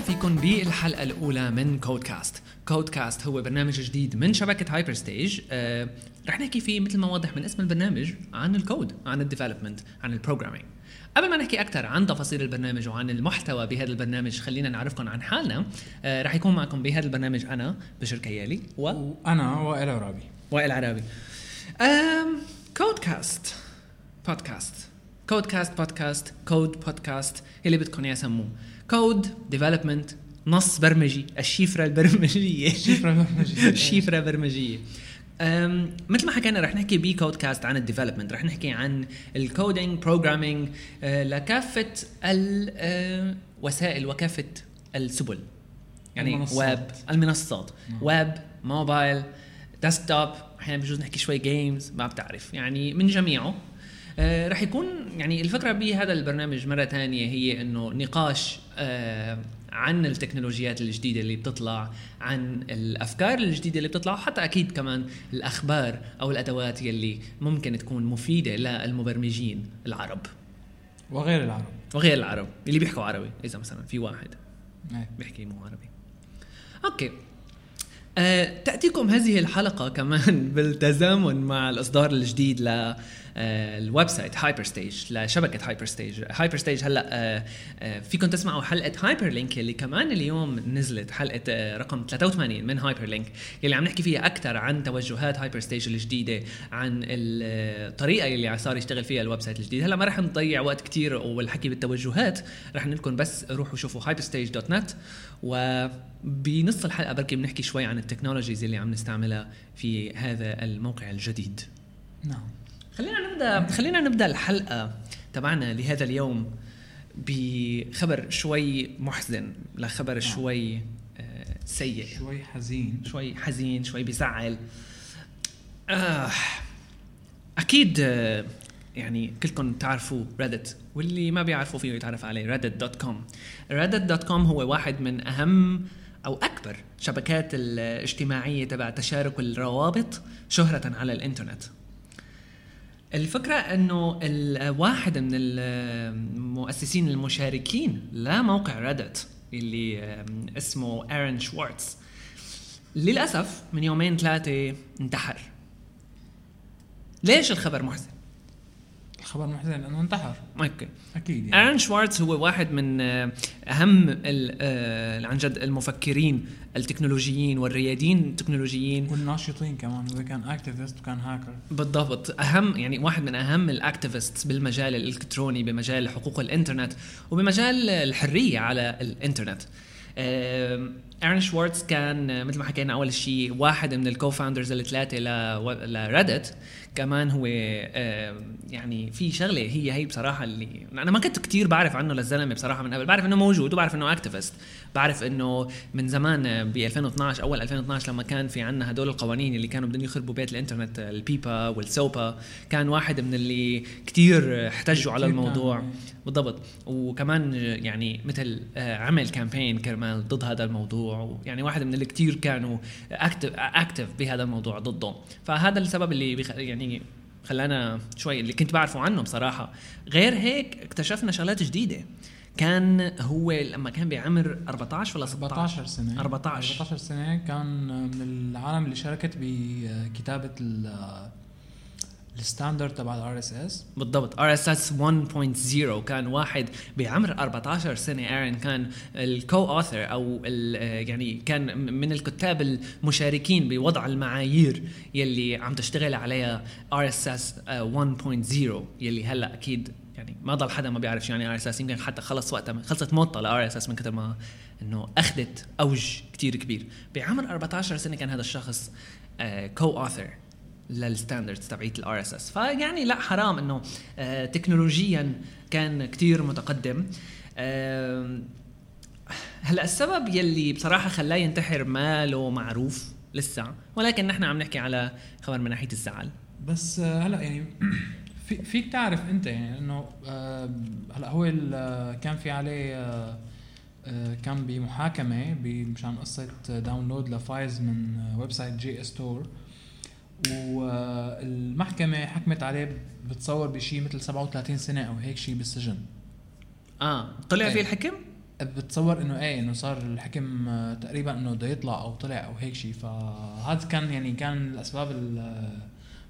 فيكم بالحلقة الأولى من كودكاست كودكاست هو برنامج جديد من شبكة هايبر ستيج آه، رح نحكي فيه مثل ما واضح من اسم البرنامج عن الكود عن ال development عن ال programming قبل ما نحكي أكثر عن تفاصيل البرنامج وعن المحتوى بهذا البرنامج خلينا نعرفكم عن حالنا. آه، رح يكون معكم بهذا البرنامج أنا بشر كيالي و وأنا وائل عرابي. وائل عرابي. أم كودكاست بودكاست كودكاست بودكاست كود بودكاست اللي بدكم اياه سموه code development نص برمجي. الشفره البرمجية. شفرة برمجية. شفره برمجيه أم مثل ما حكينا رح نحكي بكودكاست عن ال development رح نحكي عن ال coding programming لكافة الوسائل وكافة السبل. يعني المنصات. ويب المنصات. نعم. web mobile desktop أحيانا بجوز نحكي شوي جيمز ما بتعرف. يعني من جميعه. آه رح يكون يعني الفكرة بهذا البرنامج مرة ثانية هي إنه نقاش آه عن التكنولوجيات الجديدة اللي بتطلع عن الأفكار الجديدة اللي بتطلع وحتى أكيد كمان الأخبار أو الأدوات يلي ممكن تكون مفيدة للمبرمجين العرب. وغير العرب. وغير العرب اللي بيحكوا عربي إذا مثلا في واحد إيه. بيحكي مو عربي. okay. أه تأتيكم هذه الحلقة كمان بالتزامن مع الإصدار الجديد ل آه، ال website هايبر ستيج لشبكة هايبر ستيج هايبر ستيج هلأ آه، آه، فيكم تسمعوا حلقة هايبر لينك اللي كمان اليوم نزلت حلقة آه، رقم 83 من هايبر لينك اللي عم نحكي فيها أكثر عن توجهات هايبر ستيج الجديدة عن الطريقة اللي صار يشتغل فيها ال website الجديد. هلأ ما رح نضيع وقت كتير والحكي بالتوجهات رح نقول بس روحوا شوفوا hyperstage.net وبنص الحلقة بركي بنحكي شوي عن التكنولوجيز اللي عم نستعملها في هذا الموقع الجديد. نعم. خلينا نبدا خلينا نبدأ الحلقة تبعنا لهذا اليوم بخبر شوي محزن لخبر شوي آه، سيء. شوي حزين. شوي حزين شوي بيزعل. آه أكيد آه، يعني كلكم تعرفوا ريدت واللي ما بيعرفوا فيه يتعرف عليه reddit.com reddit.com هو واحد من أهم أو أكبر شبكات الاجتماعية تبع تشارك الروابط شهرة على الإنترنت. الفكرة إنه الواحد من المؤسسين المشاركين لموقع ريدت اللي اسمه ارن شوارتز للأسف من يومين ثلاثة انتحر ليش الخبر محزن؟ الخبر محزن لأنه انتحر. okay. أكيد يعني. أرن شوارتز هو واحد من آه، أهم آه، عن جد المفكرين التكنولوجيين والرياديين التكنولوجيين. والناشطين كمان هو كان activist وكان هاكر بالضبط. أهم يعني واحد من أهم ال activists بالمجال الإلكتروني بمجال حقوق الإنترنت وبمجال الحرية على الإنترنت. أرن شوارتز كان آه، مثل ما حكينا أول شيء واحد من ال co-founders الثلاثة ل Reddit كمان هو آم، يعني في شغلة هي هي بصراحة اللي أنا ما كنت كتير بعرف عنه للزلمة بصراحة من قبل. بعرف إنه موجود وبعرف إنه activist بعرف إنه من زمان ب 2012 أول 2012 لما كان في عنا هدول القوانين اللي كانوا بدهم يخربوا بيت الإنترنت ال PIPA وال SOPA كان واحد من اللي كتير احتجوا على الموضوع. بالضبط. وكمان يعني مثل آه، عمل campaign كرمال ضد هذا الموضوع يعني واحد من اللي كتير كانوا active active بهذا الموضوع ضده. فهذا السبب اللي بيخ... يعني خلانا شوي اللي كنت بعرفه عنه بصراحة. غير هيك اكتشفنا شغلات جديدة. كان هو لما كان بعمر 14 ولا 16 14 سنة. 14 14 سنة كان من العالم اللي شاركت بكتابة ال- ال standard تبع ال RSS. بالضبط. RSS 1.0 كان واحد بعمر 14 سنة. ارن كان ال co-author أو يعني كان من الكتاب المشاركين بوضع المعايير يلي عم تشتغل عليها RSS 1.0 يلي هلأ أكيد يعني ما ضل حدا ما بيعرف شو يعني RSS. يمكن حتى خلص وقتها خلصت موتة ل RSS من كثر ما إنه أخذت أوج كتير كبير. بعمر 14 سنة كان هذا الشخص co-author لل standards تبعيت ال RSS. فيعني لا حرام إنه آه تكنولوجيا كان كتير متقدم. آه هلأ السبب يلي بصراحة خلاه ينتحر ما له معروف لسه ولكن نحن عم نحكي على خبر من ناحيه الزعل. بس آه، هلأ يعني في فيك تعرف أنت يعني إنه هلأ هو كان في عليه كان بمحاكمة مشان قصة download ل files من website JSTOR والمحكمة حكمت عليه بتصور بشيء مثل 37 سنة أو هيك شيء بالسجن. آه طلع إيه. فيه الحكم؟ بتصور إنه إيه إنه صار الحكم آه، تقريبا إنه بده يطلع أو طلع أو هيك شيء فهذا كان يعني كان الأسباب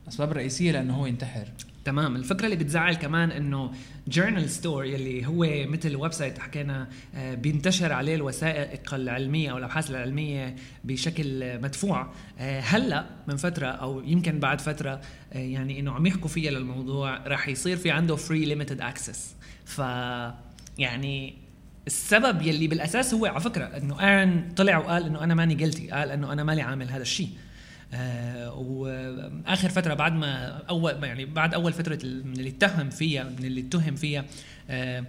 الأسباب الرئيسية لأنه هو ينتحر. تمام. الفكرة اللي بتزعل كمان إنه Journal Store يلي هو مثل website حكينا آه، بينتشر عليه الوثائق العلمية أو الأبحاث العلمية بشكل مدفوع. آه، هلأ من فترة أو يمكن بعد فترة آه، يعني إنه عم يحكوا فيها للموضوع راح يصير في عنده free limited access ف يعني السبب يلي بالأساس هو على فكرة إنه ايرن طلع وقال إنه أنا ماني قلتي قال إنه أنا مالي عامل هذا الشيء وآخر فترة بعد ما اول يعني بعد أول فترة من اللي اتهم فيها من اللي اتهم فيها آه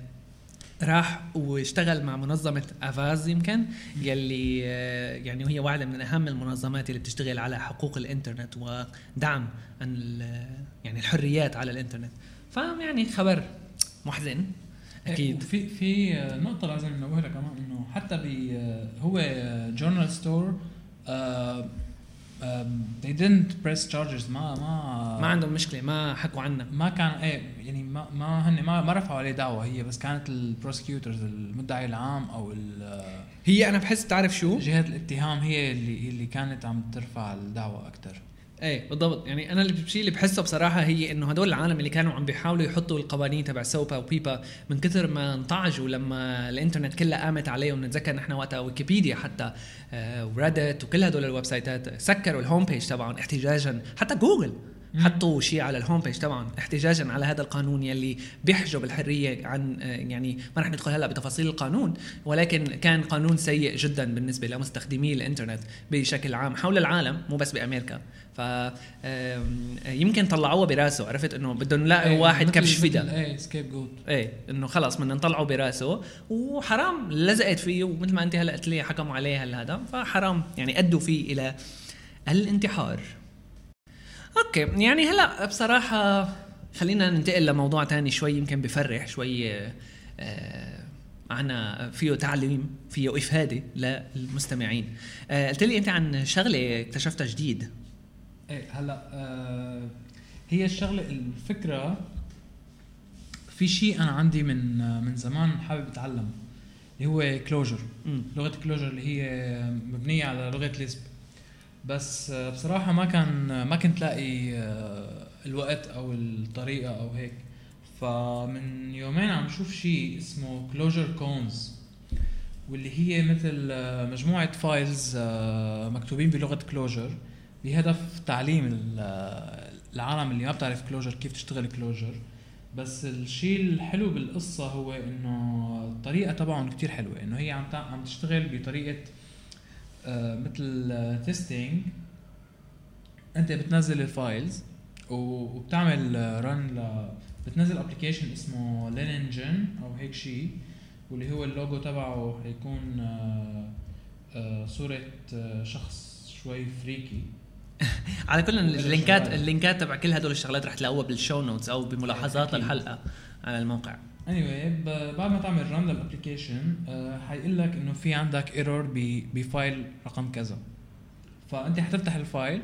راح واشتغل مع منظمة أفاز يمكن يلي آه يعني وهي واحدة من أهم المنظمات اللي بتشتغل على حقوق الإنترنت ودعم يعني الحريات على الإنترنت. فيعني خبر محزن أكيد. في في نقطة لازم ننوه لها كمان إنه حتى هو Journal Store they didn't press charges. ما ما ما عندهم مشكلة ما حكوا عنها. ما كان إيه يعني ما ما هن ما, ما رفعوا عليه دعوة. هي بس كانت ال prosecutors المدعي العام أو هي أنا بحس تعرف شو؟ جهة الاتهام هي اللي اللي كانت عم ترفع الدعوة أكثر إيه بالضبط. يعني أنا الشيء اللي بحسه بصراحة هي إنه هدول العالم اللي كانوا عم بيحاولوا يحطوا القوانين تبع SOPA و PIPA من كثر ما انطعجوا لما الإنترنت كلها قامت عليهم. نتذكر نحن وقتها ويكيبيديا حتى و Reddit وكل هدول ال websiteات سكروا ال home page تبعهم احتجاجا. حتى جوجل حطوا شيء على ال home page طبعا احتجاجا على هذا القانون يلي بيحجب الحرية عن يعني ما رح ندخل هلأ بتفاصيل القانون ولكن كان قانون سيء جدا بالنسبة لمستخدمي الإنترنت بشكل عام حول العالم مو بس بأمريكا. ف يمكن طلعوها براسه عرفت؟ إنه بدهم نلاقي إيه واحد كبش فدا إيه scapegoat إيه إنه خلص بدنا نطلعه براسه. وحرام لزقت فيه ومثل ما أنت هلأ قلت لي حكموا عليه هذا. فحرام يعني أدوا فيه إلى الانتحار. okay يعني هلأ بصراحة خلينا ننتقل لموضوع تاني شوي يمكن بفرح شوي آه معنا فيه تعليم فيه إفادة للمستمعين. آه قلت لي أنت عن شغلة اكتشفتها جديد. إيه هلا آه هي الشغلة الفكرة في شيء أنا عندي من من زمان حابب أتعلم اللي هو Clojure لغة Clojure اللي هي مبنية على لغة Lisp بس بصراحة ما كان ما كنت لاقي آه، الوقت أو الطريقة أو هيك. فمن يومين عم شوف شيء اسمه Clojure Koans واللي هي مثل آه، مجموعة files آه، مكتوبين بلغة Clojure بهدف تعليم العالم اللي ما بتعرف Clojure كيف تشتغل Clojure بس الشيء الحلو بالقصة هو إنه الطريقة تبعهم كتير حلوة. إنه هي عم عم تشتغل بطريقة آه، مثل testing أنت بتنزل ال files وبتعمل run ل بتنزل application اسمه Leiningen أو هيك شيء واللي هو اللوجو تبعه حيكون آه، آه، صورة شخص شوي freaky على كل اللينكات اللينكات تبع كل هدول الشغلات رح تلاقوها بال show notes أو بملاحظات الحلقة على الموقع. Anyway بعد ما تعمل run لل application حيقول لك إنه في عندك error ب file رقم كذا. فأنت حتفتح الفايل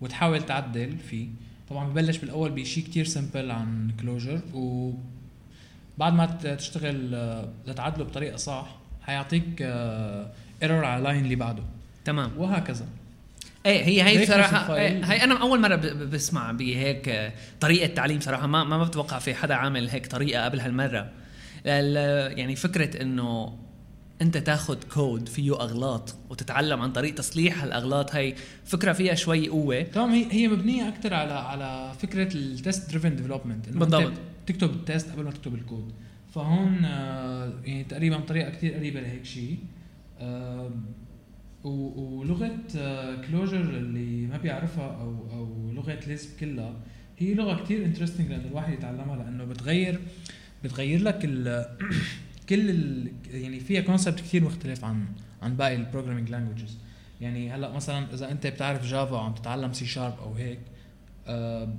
وتحاول تعدل فيه. طبعا ببلش بالأول بشيء كتير simple عن Clojure و بعد ما تشتغل آه، لتعدله بطريقة صح حيعطيك error على ال line اللي بعده. تمام. وهكذا. إيه هي هي بصراحة إيه هي أنا أول مرة بسمع بهيك طريقة تعليم صراحة. ما ما بتوقع في حدا عامل هيك طريقة قبل هالمرة. يعني فكرة إنه أنت تاخذ كود فيه أغلاط وتتعلم عن طريق تصليح هالأغلاط هي فكرة فيها شوي قوة. تمام هي هي مبنية أكثر على على فكرة ال test driven development بالضبط. تكتب ال test قبل ما تكتب الكود فهون آه، يعني تقريبا طريقه كثير قريبة لهيك شيء آه، ولغة Clojure آه، اللي ما بيعرفها أو أو لغة Lisp كلها هي لغة كثير interesting لأنه الواحد يتعلمها لأنه بتغير بتغير لك ال كل ال يعني فيها concept كثير مختلف عن عن باقي ال programming languages يعني هلأ مثلا إذا أنت بتعرف Java وعم تتعلم C Sharp أو هيك آه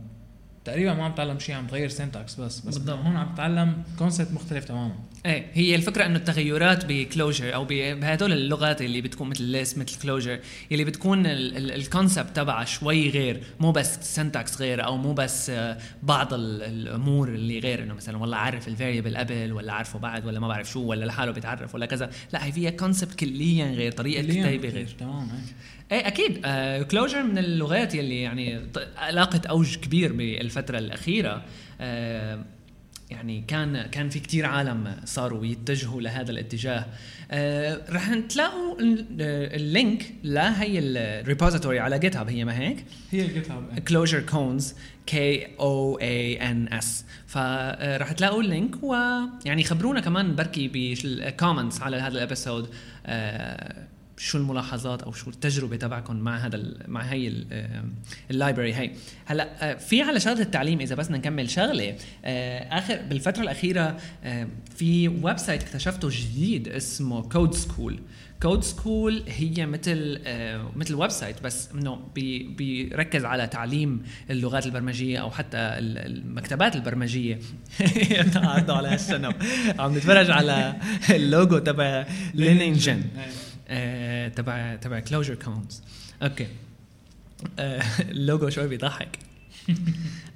تقريبا ما عم تتعلم شيء عم تغير syntax بس بس بالضبط. هون عم تتعلم concept مختلف تماما إيه هي الفكرة إنه التغيرات ب Clojure أو بهدول اللغات اللي بتكون مثل Lisp مثل Clojure اللي بتكون ال concept تبعها شوي غير مو بس syntax غير أو مو بس آه، بعض ال- الأمور اللي غير إنه مثلا والله عارف ال variable قبل ولا عارفه بعد ولا ما بعرف شو ولا لحاله بيتعرف ولا كذا. لا هي فيها كونسبت كليا غير طريقة كتابة غير. تمام إيه. إيه أكيد آه Clojure من اللغات يلي يعني لاقت أوج كبير بالفترة الأخيرة. آه يعني كان كان في كتير عالم صاروا يتجهوا لهذا الاتجاه. آه رح تلاقوا آه، ال link لهي ال repository على GitHub هي ما هيك؟ هي GitHub Clojure Koans K O A N S فرح تلاقوا ال link ويعني خبرونا كمان بركي بال comments على هذا ال episode آه، شو الملاحظات أو شو التجربة تبعكم مع هذا مع هي ال- library هي. هلأ آه، في على شغلة التعليم إذا بس نكمل شغلة. آه، اخر بالفترة الأخيرة في website اكتشفته جديد اسمه Code School Code School هي مثل آه مثل website بس إنه بي بيركز على تعليم اللغات البرمجية أو حتى ال- المكتبات البرمجية. تعدوا على هالشنب. عم نتفرج على اللوجو تبع Leiningen تبع تبع Clojure Koans okay آه، اللوجو شوي بيضحك.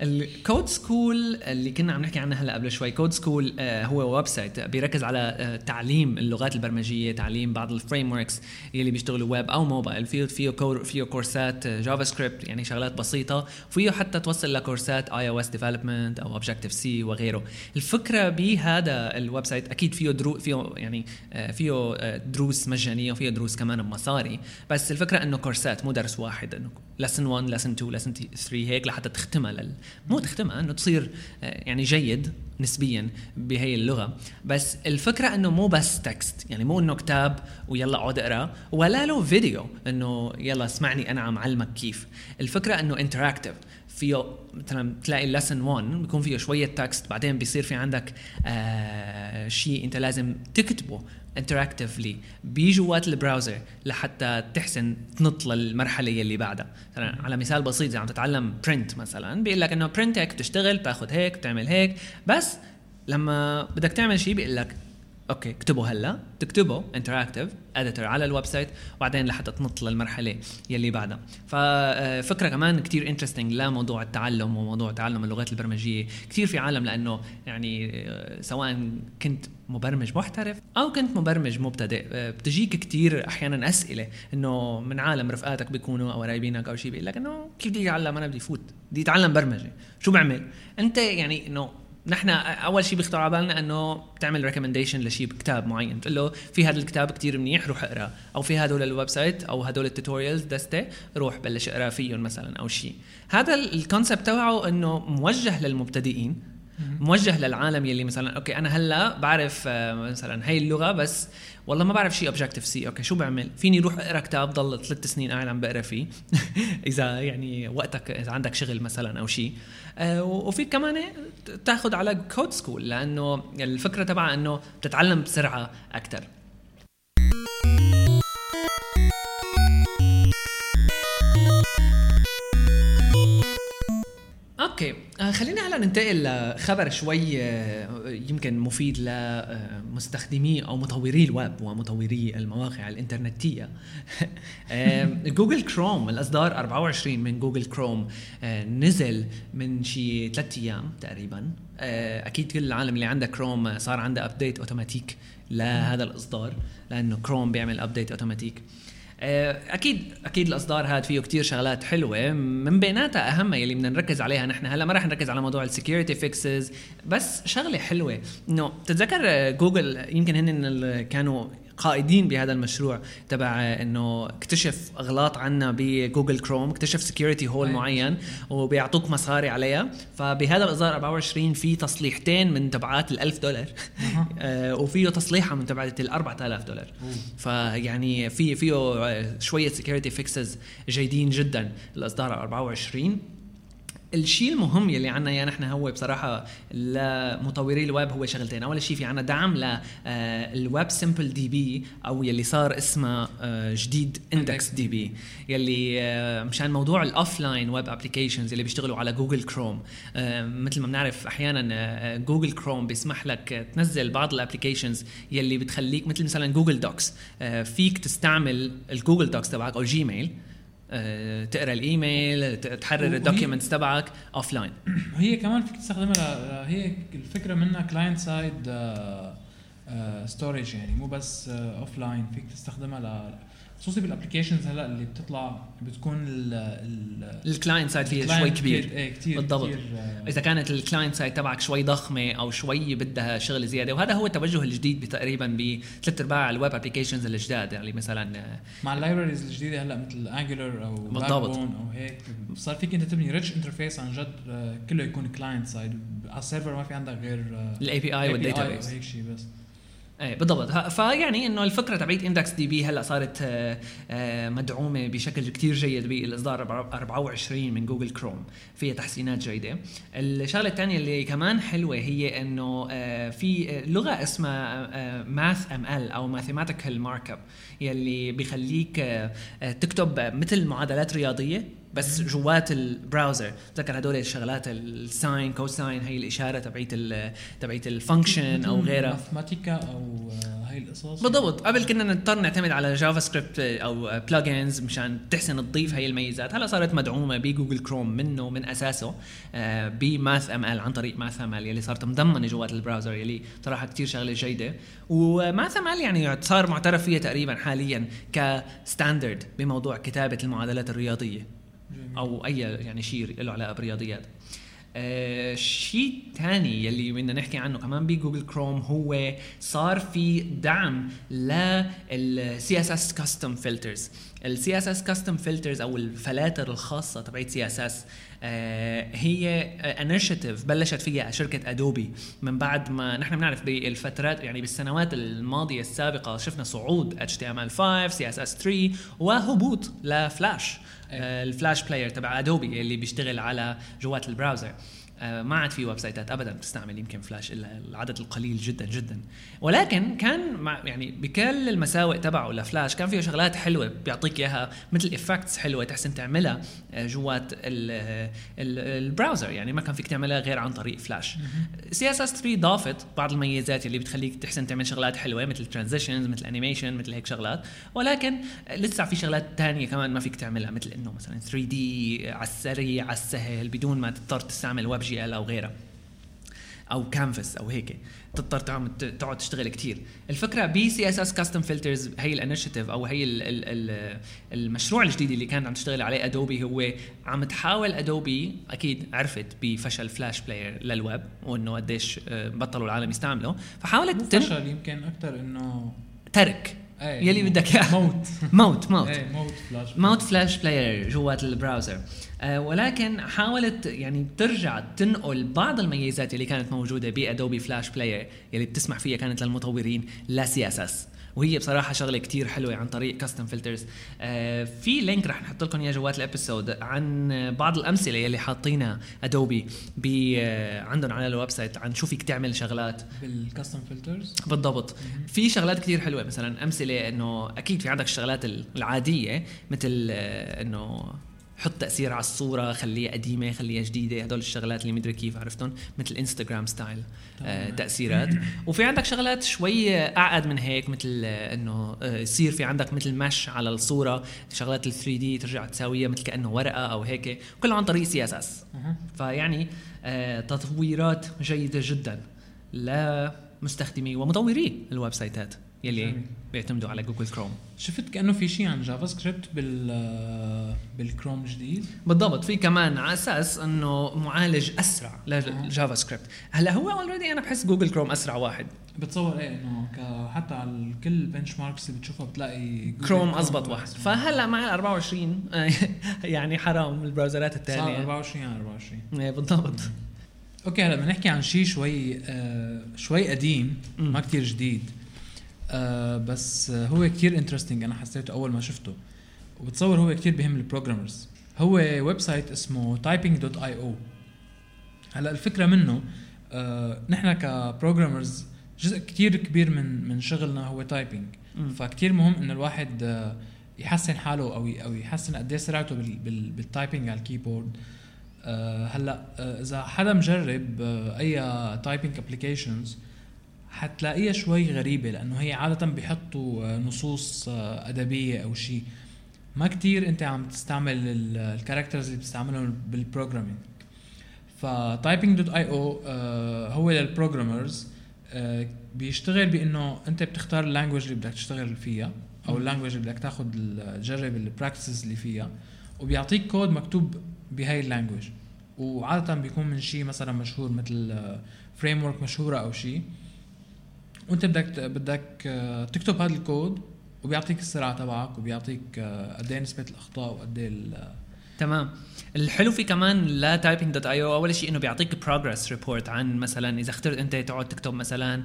ال Code School اللي كنا عم نحكي عنها هلا قبل شوي Code School هو website بيركز على آه، تعليم اللغات البرمجية تعليم بعض ال frameworks اللي بيشتغلوا ويب أو موبايل فيه فيه كور فيه كورسات JavaScript يعني شغلات بسيطة. وفيه حتى توصل لكورسات iOS development أو Objective-C وغيره. الفكرة بهذا ال website أكيد فيه درو فيه يعني آه، فيه آه، دروس مجانية وفيه دروس كمان بمصاري. بس الفكرة إنه كورسات مو درس واحد إنه lesson 1 lesson 2 lesson 3 هيك لحتى تختمها لل... مو تختمها إنه تصير آه، يعني جيد نسبيا بهي اللغة. بس الفكرة إنه مو بس text يعني مو إنه كتاب ويلا اقعد اقرأ ولا له فيديو إنه يلا اسمعني أنا عم علمك كيف. الفكرة إنه interactive فيه مثلا تلاقي ال lesson 1 بيكون فيه شوية text بعدين بيصير في عندك آه شيء أنت لازم تكتبه. interactively بجوات ال browser لحتى تحسن تنط للمرحلة يلي بعدها. مثلا على مثال بسيط إذا عم تتعلم print مثلا بيقول لك إنه print هيك بتشتغل بتاخذ هيك بتعمل هيك بس لما بدك تعمل شيء بيقول لك okay اكتبه هلا. تكتبه interactive editor على ال website وبعدين لحتى تنط للمرحلة يلي بعدها. ففكره كمان كتير interesting لموضوع التعلم وموضوع تعلم اللغات البرمجية. كتير في عالم لأنه يعني آه، سواء كنت مبرمج محترف أو كنت مبرمج مبتدئ. آه، بتجيك كتير أحيانا أسئلة إنه من عالم رفقاتك بيكونوا أو قرايبينك أو شيء بيقول لك إنه كيف بدي أتعلم؟ أنا بدي فوت بدي أتعلم برمجة. شو بعمل؟ أنت يعني إنه نحن أول شيء بيخطر على بالنا إنه تعمل recommendation لشيء كتاب معين تقول له في هذا الكتاب كتير منيح روح اقرأ. أو في هدول ال website أو هدول ال tutorials دستة روح بلش اقرأ فيهم مثلا أو شيء هذا ال concept تبعه إنه موجه للمبتدئين موجه للعالم يلي مثلا okay أنا هلأ بعرف آه، مثلا هي اللغة بس والله ما بعرف شيء Objective-C okay شو بعمل؟ فيني أروح أقرأ كتاب ضل ثلاث سنين قاعد عم بقرأ فيه. إذا يعني وقتك إذا عندك شغل مثلا أو شيء آه، وفيك كمان تاخذ على Code School لأنه الفكرة تبعها إنه بتتعلم بسرعة أكثر Okay. آه خلينا هلا ننتقل لخبر شوي آه، يمكن مفيد لمستخدمي أو مطوري الويب ومطوري المواقع الإنترنتية. جوجل كروم الأصدار 24 من جوجل كروم آه، نزل من شي ثلاث أيام تقريبا. أكيد كل العالم اللي عنده كروم صار عنده update automatic لهذا الإصدار لأنه كروم بيعمل update automatic أكيد أكيد الأصدار هذا فيه كتير شغلات حلوة. من بيناتها اهمها يلي بدنا نركز عليها نحن هلا ما رح نركز على موضوع ال security fixes بس شغلة حلوة. إنه بتتذكر آه، جوجل يمكن هن كانوا قائدين بهذا المشروع تبع إنه اكتشف أغلاط عنا بجوجل كروم اكتشف security hole. معين وبيعطوك مصاري عليها. فبهذا الإصدار 24 في تصليحتين من تبعات ال 1000 دولار. آه، وفيه تصليحة من تبعات ال 4000 دولار. فيعني في فيه شوية security fixes جيدين جدا. الإصدار 24 الشيء المهم يلي عنا يا نحن هو بصراحة لمطوري الويب هو شغلتين. أول شيء في عنا دعم لل WebSimpleDB أو يلي صار اسمه آه، جديد IndexedDB. يلي آه، مشان موضوع ال offline web applications اللي بيشتغلوا على جوجل كروم مثل ما بنعرف أحيانا جوجل كروم بيسمح لك تنزل بعض ال applications يلي بتخليك مثل مثلا Google Docs فيك تستعمل ال Google Docs تبعك أو جيميل آه، تقرأ الإيميل تحرر ال documents تبعك اوف لاين هي كمان فيك تستخدمها هي الفكرة منها client side storage يعني مو بس offline فيك تستخدمها خصوصي بال applications هلا اللي بتطلع بتكون ال client side فيها شوي كبير. إيه كثير بالضبط. كتير آه. إذا كانت ال client side تبعك شوي ضخمة أو شوي بدها شغل زيادة وهذا هو التوجه الجديد تقريبا بثلاث أرباع ال web applications الجداد. يعني مثلا آه مع ال libraries الجديدة هلا مثل Angular أو بالضبط. أو هيك صار فيك أنت تبني rich interface عن جد آه كله يكون client side على ال server ما في عندك غير ال API وال database هيك شيء بس. إيه بالضبط. فيعني إنه الفكرة تبعت IndexedDB هلأ صارت آه، آه، مدعومة بشكل كتير جيد بالإصدار 24 من جوجل كروم. فيها تحسينات جيدة. الشغلة الثانية اللي كمان حلوة هي إنه آه، في لغة اسمها MathML أو Mathematical Markup يلي بيخليك تكتب مثل معادلات رياضية. بس جوات ال browser تذكر هدول الشغلات ال sine cosine هي الإشارة تبعت تبعت ال function أو غيرها. Mathematica أو آه، هاي القصص؟ بالضبط. قبل كنا نضطر نعتمد على JavaScript أو plugins مشان تحسن تضيف هي الميزات. هلا صارت مدعومة بجوجل كروم منه من أساسه آه، ب MathML عن طريق MathML يلي صارت مضمنة جوات ال browser يلي صراحة كثير شغلة جيدة. و MathML يعني صار معترف فيها تقريبا حاليا ك standard بموضوع كتابة المعادلات الرياضية. أو أي يعني شيء له علاقة بالرياضيات. آه شيء ثاني يلي بدنا نحكي عنه كمان بجوجل كروم هو صار في دعم CSS custom filters ال CSS custom filters أو الفلاتر الخاصة تبعت CSS هي initiative بلشت فيها شركة Adobe من بعد ما نحن بنعرف بالفترات يعني بالسنوات الماضية السابقة شفنا صعود اتش تي ام ال 5 سي اس اس 3 وهبوط لفلاش آه، ال Flash Player تبع Adobe اللي بيشتغل على جوات ال browser. آه، ما عاد في ويب سايتات ابدا بتستعمل يمكن فلاش إلا العدد القليل جدا جدا. ولكن كان مع يعني بكل المساوئ تبعه لفلاش كان فيه شغلات حلوة بيعطيك إياها مثل effects حلوة تحسن تعملها آه، جوات ال browser يعني ما كان فيك تعملها غير عن طريق Flash. CSS 3 ضافت بعض الميزات اللي بتخليك تحسن تعمل شغلات حلوة مثل transitions مثل animation مثل هيك شغلات. ولكن لسه في شغلات تانية كمان ما فيك تعملها مثل إنه مثلا 3D على السريع على السهل بدون ما تضطر تستعمل WebGL أو غيرها أو كانفاس أو هيك. تضطر تقعد تشتغل كثير الفكرة بي CSS custom filters هي ال initiative أو هي ال ال ال المشروع الجديد اللي كانت عم تشتغل عليه Adobe هو عم تحاول Adobe أكيد عرفت بفشل Flash Player لل web وإنه قديش آه، بطلوا العالم يستعملوا فحاولت فشل يمكن أكثر إنه ترك. يلي بدك إياه. موت. موت موت. أيه موت فلاش موت فلاش بلاير جوات ال browser. آه ولكن حاولت يعني ترجع تنقل بعض الميزات اللي كانت موجودة ب Adobe Flash Player يلي بتسمح فيها كانت للمطورين ل CSS. وهي بصراحة شغلة كتير حلوة عن طريق custom filters آه في link رح نحط لكم إياه جوات ال episode عن بعض الأمثلة يلي حاطينها Adobe آه عندهم على ال website عن شو فيك تعمل شغلات. بال custom filters بالضبط. في شغلات كتير حلوة مثلا أمثلة إنه أكيد في عندك الشغلات العادية مثل آه إنه حط تأثير على الصورة خليها قديمة خليها جديدة هدول الشغلات اللي مدري كيف عرفتهم؟ مثل Instagram style آه تأثيرات. وفي عندك شغلات شوي أعقد من هيك مثل آه إنه آه يصير في عندك مثل مش على الصورة. شغلات ال 3D ترجع تساويها مثل كأنه ورقة أو هيك. كله عن طريق CSS فيعني آه تطويرات جيدة جدا. لمستخدمي ومطوري الويب سايتات. يلي بيعتمدوا على جوجل كروم. شفت كأنه في شيء عن JavaScript بال بالكروم الجديد بالضبط. في كمان على أساس إنه معالج أسرع لل JavaScript هلأ هو already أنا بحس Google Chrome أسرع واحد. بتصور إيه إنه حتى على كل ال benchmarks اللي بتشوفها بتلاقي كروم اضبط واحد. فهلأ مع ال 24 يعني حرام ال browserات الثانية صار 24 على 24 إيه بالضبط. أوكي هلأ بدنا نحكي عن شيء شوي آه شوي قديم ما كتير جديد. آه بس هو كتير interesting أنا حسيته أول ما شفته. وبتصور هو كتير بهم ال programmers هو website اسمه typing.io هلا الفكرة منه آه نحن ك programmers جزء كتير كبير من من شغلنا هو typing فكتير مهم إنه الواحد آه يحسن حاله أو أو يحسن قد إيه سرعته بال typing على ال keyboard. آه هلا آه إذا حدا مجرب أي typing applications حتلاقيها شوي غريبة لأنه هي عادة بيحطوا آه، نصوص آه، أدبية أو شيء ما كتير أنت عم تستعمل ال characters اللي بتستعملهم بال programming ف typing.io هو لل programmers آه، بيشتغل بإنه أنت بتختار ال language اللي بدك تشتغل فيها أو ال language اللي بدك تاخذ تجرب ال practices اللي فيها وبيعطيك كود مكتوب بهاي ال language وعادة بيكون من شيء مثلا مشهور مثل framework مشهورة أو شيء وانت بدك بدك آه، تكتب هذا الكود وبيعطيك السرعه تبعك وبيعطيك آه، قد إيه نسبة الأخطاء وقد إيه تمام. الحلو في كمان لا typing.io أول شيء إنه بيعطيك progress report عن مثلا إذا اخترت أنت تقعد تكتب مثلا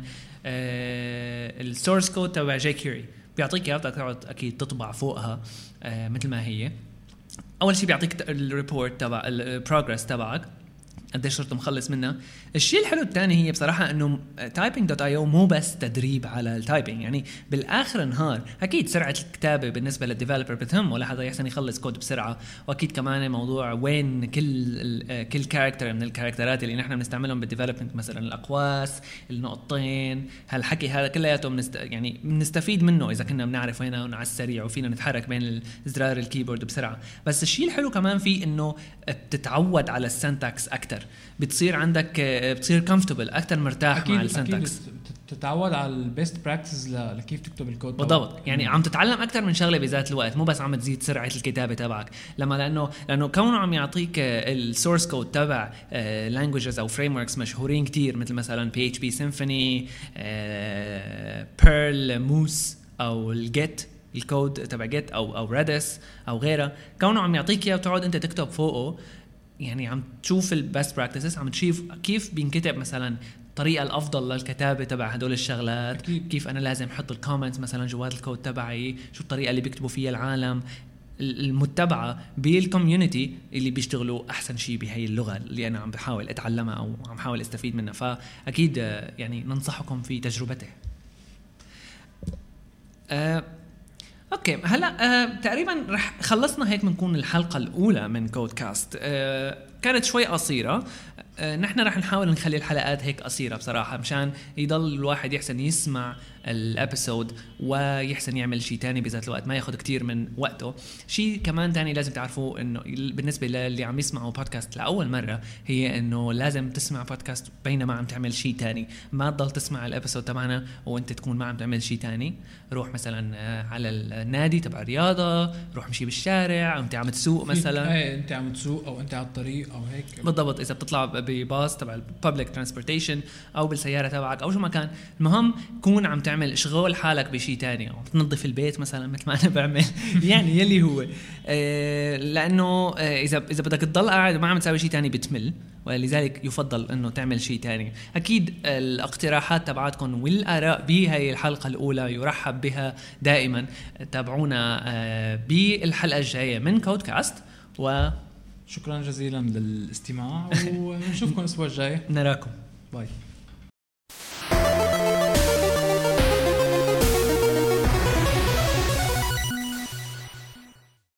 ال source code تبع jQuery بيعطيك اياه بدك تقعد أكيد تطبع فوقها آه مثل ما هي. أول شيء بيعطيك ال report تبع ال progress تبعك. قديش صرت مخلص منها. الشيء الحلو الثاني هي بصراحة إنه typing.io مو بس تدريب على ال typing يعني بالآخر النهار أكيد سرعة الكتابة بالنسبة لل developer بتهم ولا حدا يحسن يخلص كود بسرعة. وأكيد كمان موضوع وين كل كل character من ال characterات اللي نحن بنستعملهم بال development مثلا الأقواس النقطتين هالحكي هذا كلياته بنست... يعني بنستفيد منه إذا كنا بنعرف وين على السريع وفينا نتحرك بين زرار ال keyboard بسرعة. بس الشيء الحلو كمان فيه إنه بتتعود على ال syntax أكثر بتصير عندك بتصير comfortable أكثر مرتاح أكيد مع ال syntax تتعود على ال best practice لكيف تكتب الكود بالضبط. يعني عم تتعلم أكثر من شغلة بذات الوقت مو بس عم تزيد سرعة الكتابة تبعك. لما لأنه لأنه كونه عم يعطيك ال source code تبع languages أو frameworks مشهورين كثير مثل مثلا PHP Symfony Perl Moose أو ال Git ال code تبع Git أو أو Redis أو غيرها كونه عم يعطيك إياه وتقعد أنت تكتب فوقه يعني عم تشوف ال best practices عم تشوف كيف بينكتب مثلا الطريقة الأفضل للكتابة تبع هدول الشغلات أكيد. كيف أنا لازم أحط ال comments مثلا جوات الكود تبعي شو الطريقة اللي بيكتبوا فيها العالم. المتبعة بال community اللي بيشتغلوا أحسن شيء بهي اللغة اللي أنا عم بحاول أتعلمها أو عم بحاول أستفيد منها. فأكيد يعني ننصحكم في تجربته. أه أوكي هلا آه تقريبا رح خلصنا هيك بنكون الحلقة الأولى من كودكاست آه كانت شوي قصيرة. آه نحن رح نحاول نخلي الحلقات هيك قصيرة بصراحة مشان يضل الواحد يحسن يسمع ال episode ويحسن يعمل شيء تاني بذات الوقت ما ياخذ كتير من وقته. شيء كمان تاني لازم تعرفوه إنه بالنسبة للي عم يسمعوا بودكاست لأول مرة هي إنه لازم تسمع بودكاست بينما عم تعمل شيء تاني. ما تضل تسمع ال episode تبعنا وأنت تكون ما عم تعمل شيء تاني. روح مثلا آه، على النادي تبع الرياضة روح مشي بالشارع أنت عم تسوق مثلا. إيه أنت عم تسوق أو أنت على الطريق أو هيك. بالضبط إذا بتطلع بباص تبع ال public transportation أو بالسيارة تبعك أو شو ما كان. المهم كون عم تعمل اشغال حالك بشيء تاني؟ أو تنظف البيت مثلا مثل ما أنا بعمل. يعني يلي هو. آه لأنه آه إذا إذا بدك تضل قاعد وما عم تسوي شيء تاني بتمل ولذلك يفضل إنه تعمل شيء تاني. أكيد الاقتراحات تبعاتكم والآراء بهي الحلقة الأولى يرحب بها دائما. تابعونا آه بالحلقة الجاية من كودكاست و شكرا جزيلا للاستماع ونشوفكم الأسبوع الجاي. نراكم. باي.